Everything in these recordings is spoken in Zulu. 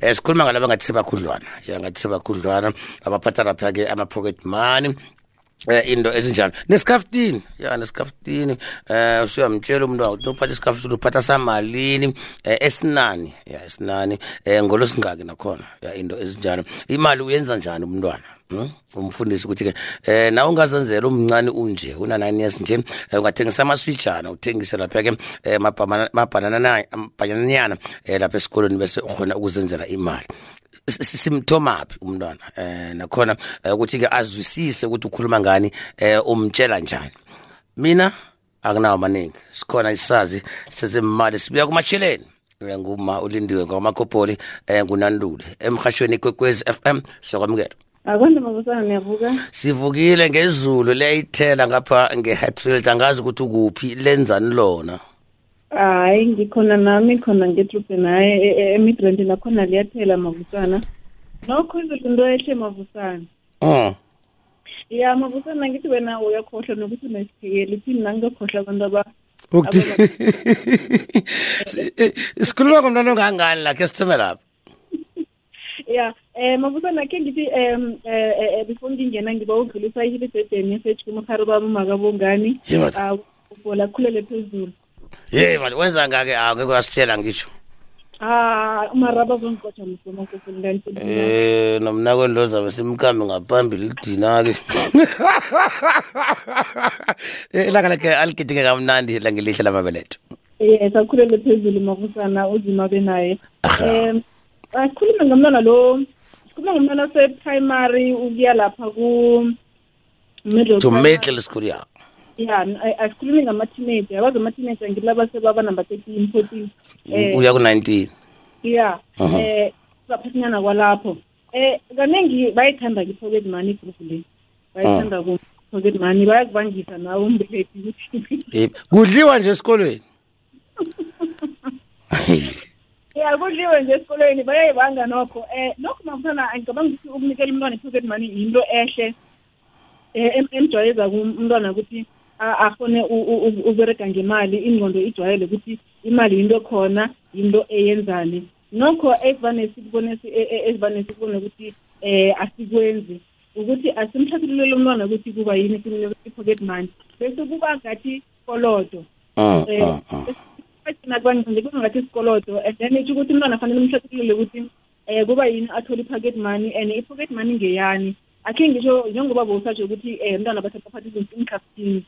eh sikhuluma ngalaba ngathi sebakhudlwana. Ya ngathi sebakhudlwana abaphatha lapha ke ama pocket money eh into ezinjalo. Nesikhaftini ya nesikhaftini eh usuyamtshela umuntu ukuthi uphatha isikhaftini uphatha samalini eh, esinani. Ya esinani eh ngolo ngolosingaki nakhona. Ya into ezinjalo. Imali uyenza njani umntwana? Umfundisi ukuthi ke eh na ungazenzela umncane unje una 9 years nje eh, ungathengisa amaswijana uthengise lapha ke eh, mabanana mabanana eh, lapha esikolweni bese ukhona ukuzenzela imali. Simthomaphi umntwana? Eh nakhona eh, ukuthi ke azwisise ukuthi ukhuluma ngani eh umtshela njani. Mina akunawo maningi sikhona isazi sezimali sibuya kumasheleni. Nguma ulindiwe ngamakhopoli eh ngunandule emhashweni kwekwezi FM sokwamukela. Akwanda mabusana niyavuka? Sivukile ngezulu liyayithela ngapha ngehatfield. Angazi ukuthi ukuphi lenzani lona? Hayi ngikhona nami khona ngetrupeni hayi emidrand nakhona liyathela mavusana nokho izulu into ehle mavusana um ya mavusana ngithi wena uyakhohlwa nokuthi unesiphekeli thini nangingakhohlwa abantu aba ukuthi sikhuluma ngomntwana ongangani lakhe sithome lapha? Ya Eh, um mabuzana khe ngithi um before ngingena ngibawudlulisa ihilidede message kumkhari bami makabongani ah, ubola khulele phezulu ye mali wenza ngake ah, angeke wasitshela ngisho Ah. Eh, nomna kwelo zabe simkhambi ngaphambili lidina ke. Elanga lakhe aligidike kamnandi langelihle lamabeletho. Eh, sakhulele phezulu mavusana uzima benaye. Um, akhulume ngomntwana lo sikhulume ngomntwana ose-primary ukuya lapha ku middle school. ya ya asikhulumi ngama-teenager yabazi ama-teenager ngilaba sebaba number thirteen fourteen uya ku-nineteen ya um baphathinyana kwalapho. Um kaningi bayithanda i-pocket money group le. Bayithanda ku-pocket money bayakubangisa nawe umbelethi Eh, kudliwa nje esikolweni? ya kudliwe nje esikolweni bayayibanga nokho. Um nokho mafana ngicabanga ukuthi ukunikela umntwana i-pocket money yinto ehle. Um emjwayeza umntwana ukuthi a- akhone u- u- u- uberega ngemali ingqondo ijwayele ukuthi imali yinto khona yinto eyenzani. Nokho esivane sikubone si- e- e- esivane sikubone ukuthi um asikwenzi. Ukuthi asimhlathululele umntwana ukuthi kuba yini i-pocket money. Bese kuba ngathi kolodo. Mm. Thina kwangithi kungathi isikolodo and then itsho ukuthi umntwana fanele umhlathulule ukuthi um kuba yini athole i-pocket money and i-pocket money ngeyani? Akhe ngisho njengoba bowusatsho ukuthi um umntwana basaphatha izinto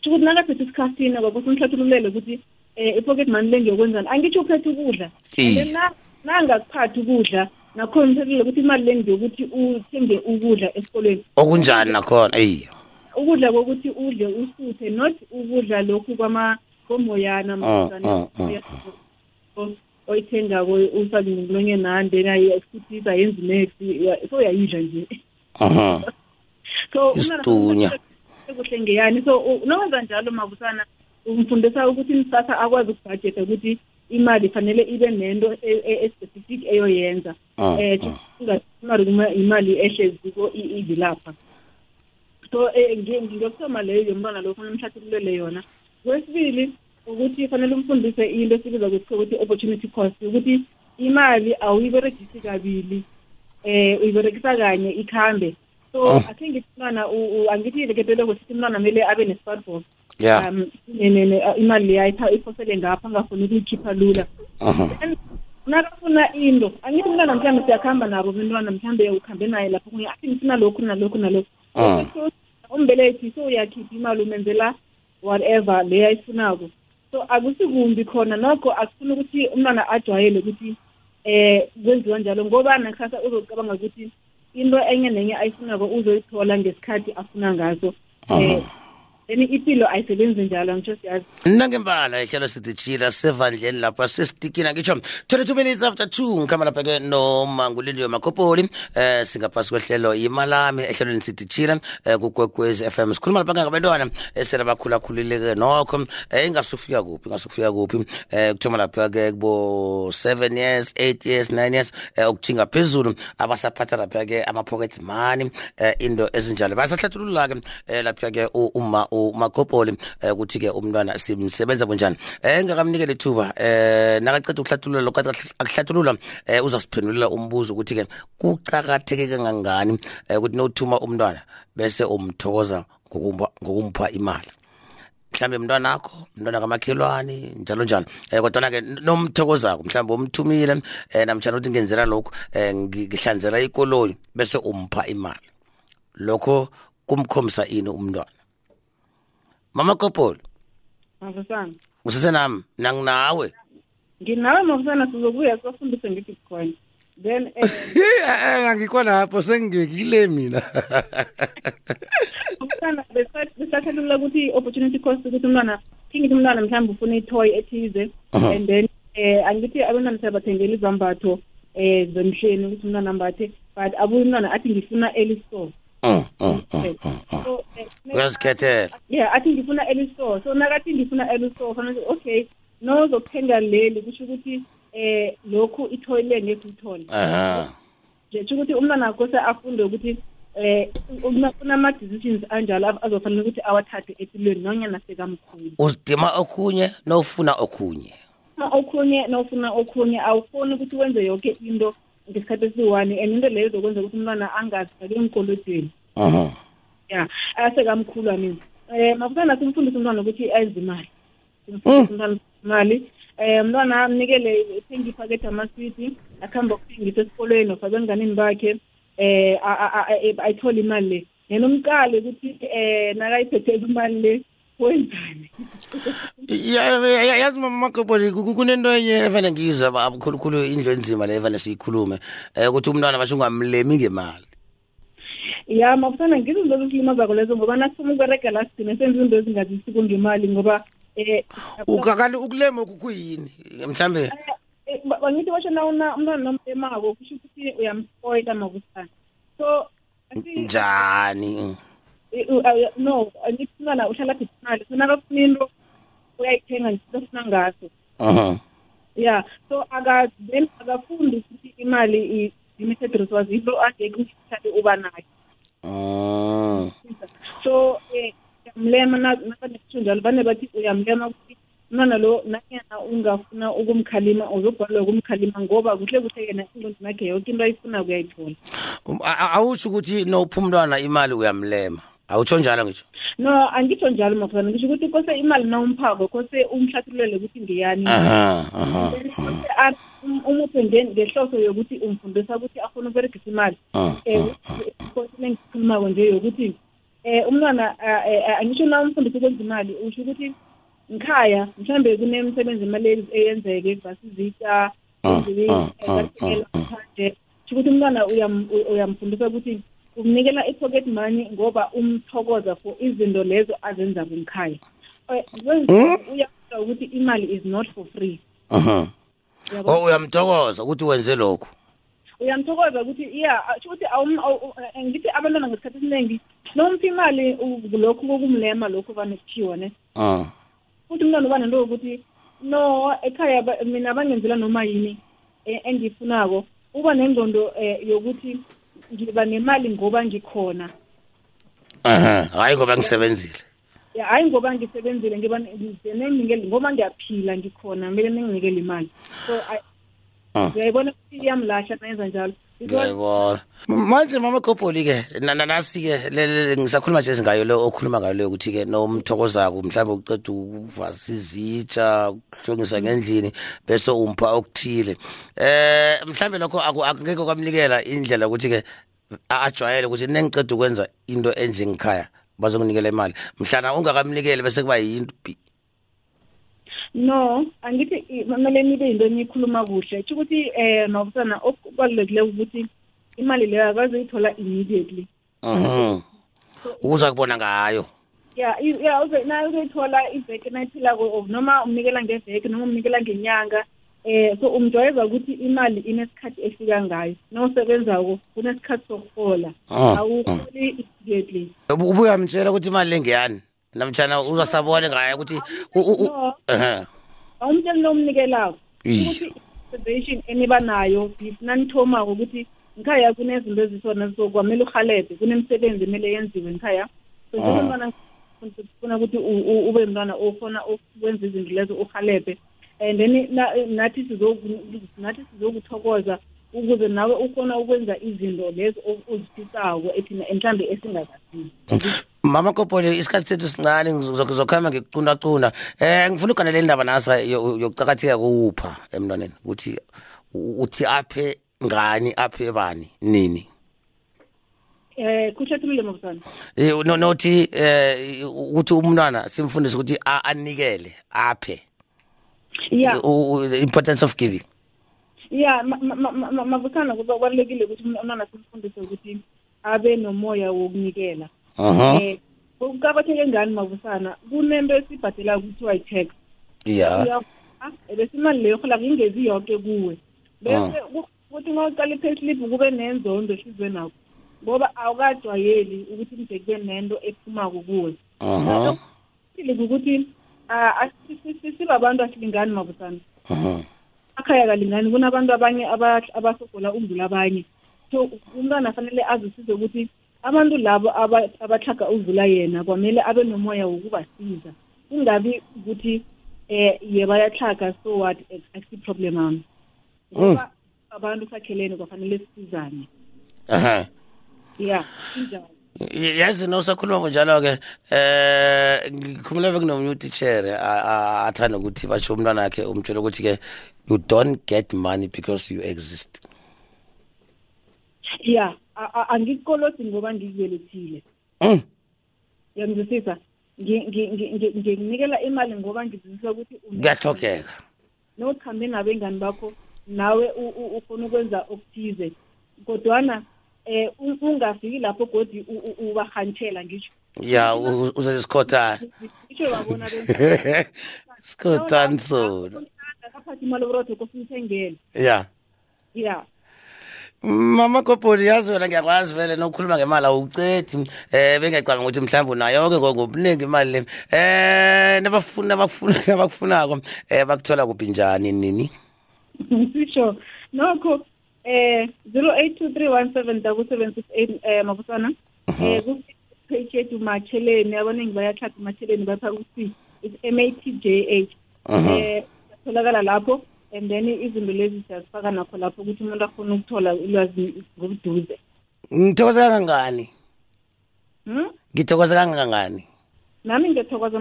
tsho ukuthi nakaphethe isikhaftini kwakuthi umhlathululele ukuthi um i-pocket money le ngiyokwenzani? Angitsho uphethe ukudla. And nangakuphathi ukudla nakhona umhlathulule ukuthi imali le ngiyokuthi uthenge ukudla esikolweni. Okunjani nakhona? Eyi. Ukudla kokuthi udle usuthe not ukudla lokhu kwama komoyana Mm, mm, mm, oyithengako usabi ngomlonyeni nande nayefuthisa yenza next so uyayidla nje. Mhm. so Isitunya. kuhle ngeyani? So u- nowenza njalo mabusana umfundisa ukuthi msasa akwazi ukubhajetha ukuthi imali fanele ibe nento e- e- especific eyoyenza. Mm, um imali kuma- imali ehleziko i- ivilapha so eh, ngi- ngiyokuthoma leyo yomntwana lo fanele umhlathululele yona? Kwesibili ukuthi fanele umfundise into esibiza ukuthi ukuthi opportunity cost ukuthi imali awuyiberegisi kabili eh uyiberegisa kanye ikhambe so Oh. akhe ngithi u- angithi lekepeleko sithi umntwana kumele abe ne-smartphone yeah. um ne- imali leya iphosele ngapha angafuni ukuyikhipha lula. Then, nakafuna into angithi umntwana mhlawumbe siyakuhamba nabo bentwana mhlawumbe ukuhambe naye lapho kunye athi lokhu nalokhu nalokhu Mm. So, umbelethi so uyakhipha imali umenzela whatever le ayifunako. So akusikumbi khona. Nokho akufuni ukuthi umntwana ajwayele ukuthi eh kwenziwa njalo ngoba nakusasa uzocabanga ukuthi into enye nenye ayifunako uzoyithola ngesikhathi afuna ngaso. Eh then impilo ayisebenzi njalo ngitsho siyazi. Nangembala ihlelo sithi chila sevandleni lapha sesitikina ngitsho 22 minutes after 2 ngikhamba lapha ke nomangulindiwe makhopoli eh singaphasi kwehlelo imalami ehlelweni sithi chila eh kukwekwezi FM sikhuluma lapha ngabantwana esela bakhulakhulile nokho eh ingasufika kuphi ingasufika kuphi eh kuthoma lapha ke kubo 7 years 8 years 9 years eh ukuthinga phezulu abasaphatha lapha ke ama pocket money eh into ezinjalo. Basahlathulula ke eh lapha ke u- uma umakopoli eh, ukuthi ke umntwana simsebenza bunjani. Eh ngakamnikele ithuba eh nakaqeda ukuhlathulula lokho akuhlathulula eh uzasiphendulela umbuzo ukuthi ke kuqhakatheke kangangani eh, ukuthi nothuma umntwana bese umthokoza ngokumpa ngokumpha imali? Mhlambe mntwana akho mntwana kamakhelwane njalo njalo. Eh kodwa ke nomthokozako mhlambe umthumile eh namtjana uthi ngenzela lokho eh ngihlanzela ikoloyi bese umpha imali. Lokho kumkhombisa ini umntwana? Mama kopolo mafusana usesenami nanginawe. Nginawe mafusana sizobuya sofundise nge-bitcoin then eh, angikho lapho sengingekile mina. Mfana besathelula ukuthi i-opportunity cost ukuthi umntwana thingithi umntwana mhlawumbe ufuna i-toy ethize Aha. and then eh angithi abantwana siyabathengela izambatho eh zemhleni ukuthi umntwana ambathe but abuye umntwana athi ngifuna early store. Mm, mm, mm, mm, mm. so eh, uyazikhethela yeah athi ngifuna early store. So nakathi ngifuna early store fanele okay nozokuthenga leli kusho ukuthi eh lokhu itoy le ngeke uthole aha. Nje kusho ukuthi umntwana akho se afunde ukuthi eh una- kunama-decisions anjalo azofanele ukuthi awathathe empilweni nonyana sekamkhulu. Uzidima okhunye nofuna okhunye? Uma okhunye nawufuna okhunye awufuni ukuthi wenze yonke into ngesikhathi esiyi-one and into leyo izokwenza ukuthi umntwana angazifaki emkolodweni Mhm. ya asekamkhulu amini um mafusana simfundise umntwana ukuthi enze imali simfundise umntwana imali um umntwana amnikele ethenge iphakethe amaswiti akuhambe ukuthengisa esikolweni of abenganini bakhe um ayithole imali le yena umqale ukuthi um nakayiphethele imali le wenzani? Ya- ya- ya- yazi mama makopoli ku- kunento enye evele ngiyizwa ba- khulukhulu indlu enzima le evele siyikhulume. Um ukuthi umntwana basho ungamlemi ngemali. Ya mafusana ngizo izinto ezisilimazako lezo ngoba nasifuna ukuberega la sigcine senza izinto ezingazisiko ngemali ngoba um ukakali ukulema okukuyini mhlambe Eh, ba- bangithi basho na una umntwana nomlemako kusho ukuthi uyamspoila mabusana. So asi- njani? eh, u- awu- no angithi umntwana uhlala aphethe imali so nakafuna into uyayithenga ngisito ofuna ngaso Mhm. ya so then akafundi ukuthi imali i-limited resource into angeke uhlale uba nayo Mm. so uyamlema nabanekusho njalo vane bathi uyamlema ukuthi umntwana lo nanyana ungafuna ukumkhalima uzobhalelwa ukumkhalima ngoba kuhle kuhle yena ingqondo nakhe yoke into ayifuna kuyayithola Um, a- a- awutsho ukuthi nopha umntwana imali uyamlema awutsho njalo ngisho? No angitsho njalo mafana ngisho ukuthi kose imali nawumphako kose umhlathululele ukuthi ngiyani aha aha Then kose a- um- umuphe nge- ngehloso yokuthi umfundisa ukuthi afuna ukuberegisa imali. Mm, um kosile ngikhulumako nje yokuthi um umntwana ah, eh, ah, angisho na umfundisa ukwenza imali usho ukuthi ngikhaya mhlawumbe kunemisebenzi imali eyenz- eyenzeke basizita Mm, mm, mm, ngaphandle sho ukuthi umntwana uyam- u- uyamfundisa ukuthi umnikela i-pocket money ngoba umthokoza for izinto lezo azenzako ngikhaya uyafunda ukuthi imali is not for free Mhm. Uyabo? oh uyamthokoza ukuthi wenze lokhu uyamthokoza ukuthi ya sho ukuthi awum- awu- eh, ngithi abantwana ngesikhathi esiningi nomphi imali u- lokhu kokumlema lokhu vane kuthiwa ne Mm. futhi umntwana uba nento yokuthi no ekhaya ba- mina bangenzela noma yini eh, engiyifunako uba nengqondo um yokuthi ngiba nemali ngoba ngikhona. Aha hayi ngoba ngisebenzile. Ya, hhayi ngoba ngisebenzile ngiba nenginikele ngoba ngiyaphila ngikhona kumele ninginikele imali. So I- Ah. ngiyayibona ukuthi iyamlahla nayenza njalo? because ngiyayibona manje mama gobholi ke nasi ke ngisakhuluma nje ngayo le okhuluma ngayo ukuthi ke nomthokozako mhlawumbe uqeda ukuvasa izitsha ukuhlongisa ngendlini bese umpha okuthile. Eh mhlawumbe lokho aku- akungeke kwamnikela indlela ukuthi ke ajwayele ukuthi nengiceda ukwenza into enjengekhaya bazokunikela imali. Mhlana ungakamnikeli bese kuba yimpi no angithi i- kumele nibe yinto eniyikhuluma kuhle. Tsho ukuthi um nobusana okubalulekileyo ukuthi imali leyo akwazi uyithola immediately. Mhm ukuza kubona ngayo. Ya i- ya uze- na uzoyithola iveki nayiphilako or noma umnikela ngeveki noma umnikela ngenyanga um so umjwayeza ukuthi imali inesikhathi efika ngayo. Nawusebenzako kunesikhathi sokuhola Ah, awuholi immediately. Ubu- ubuyamtshela ukuthi imali lengeyani namtshana uzasabone ngayo ukuthi ehe. Awumtsheli nomnikelako Ish. ukuthi i-observation eniba nayo nanithomako ukuthi ngikhaya kunezinto ezisona so kwamele uhalebhe kunemisebenzi emele yenziwe ngikhaya. So njengomntwana sifuna ukuthi ube mntwana ofuna ukwenza izinto lezo uhalebhe and then na- nathi nathi sizokuthokoza ukuze nawe ukhona ukwenza izinto lezo ozifisako ethina mhlambe esingazazisi mama kopoli isikhathi sethu sincane ngizokhamba ngikucunacuna eh ngifuna uganele indaba nasa yo- yokucakatheka kuwupha emntwaneni ukuthi uthi aphe ngani aphe bani nini um kuthethulile mabusana Eh, no- nothi eh ukuthi umntwana simfundise ukuthi anikele aphe u- the importance of giving ya ma- ma- ma- ma- mabusana kubalulekile ukuthi umntwana simfundise ukuthi abe nomoya wokunikela Mhm. um kuqakatheke ngani mabusana? Kunento esibhadela kuthiwa i-tax uyavuka bese imali leyo rholako ingezi yoke kuwe. Bese ku- kuthi uma uqala i-payslip kube nenzondo ehlizwe nakho ngoba awukajwayeli ukuthi mde kube nento ephumako kuwe. Ukuthi ah, si- sibabantu asilingani mabusana. Akhaya kalingani kunabantu abanye aba- abasogola undlula abanye. So umntwana afanele azisize ukuthi abantu labo aba- abahlaga udlula yena kwamele abe nomoya wokubasiza. Kungabi ukuthi eh ye bayahlaga so what? Akusi-problem ami. Ngoba abantu sakhelene kwafanele sisizane Aha. ya sinjalo. Yazi nosakhuluma njalo ke eh ngikhumula bekunomunye utitshere athanda ukuthi basho umntwana wakhe umtshela ukuthi ke you don't get money because you exist. Ya. A- a- angikukolodi ngoba ngikubelethile mm. yangizwisisa Ngi- ngi- ngi- ngi- ngikunikela imali ngoba ngizwisisa ukuthi une- kuyahlogeka nokhambe nabengani bakho nawe u- u- ufuna ukwenza okuthize. Kodwana eh u- ungafiki lapho godi u- u- ubahantshela ngisho ya uze sikhothana ngisho babona benza sikhothani sona. Kaphathi imali oburotho kosimthengele ya. Ya. Mama kopoli yazi wena ngiyakwazi vele nokukhuluma ngemali awucedi eh bengiyacabanga ukuthi mhlawumbe unayo ke ngobuningi imali le. Eh nabafuna abakufuna abakufunako eh bakuthola kuphi njani nini? Sisho nokho eh 0823177768 eh mabusana. Eh ku-page yethu makheleni abaningi bayatlhaga makheleni bapha ukuthi it's M-A-T-J-H eh tholakala lapho. And then izinto lezi siyazifaka nakho lapho ukuthi umuntu akhona ukuthola ulwazi ngobuduze. Ngithokoza kangangani? Hmm? ngithokoza kangangani? Nami ngiyathokoza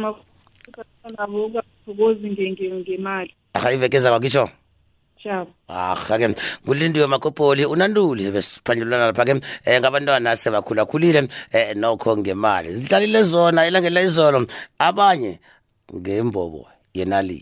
nabo ukathokozi ngemali. Aha ivekeza kwakisho shabo aha ke. Kulindiwe makopoli unanduli besiphandlulana lapha ke. Eh ngabantwana sebakhulakhulile eh nokho ngemali. Zidlalile zona ilangela izolo. Abanye ngembobo yenali.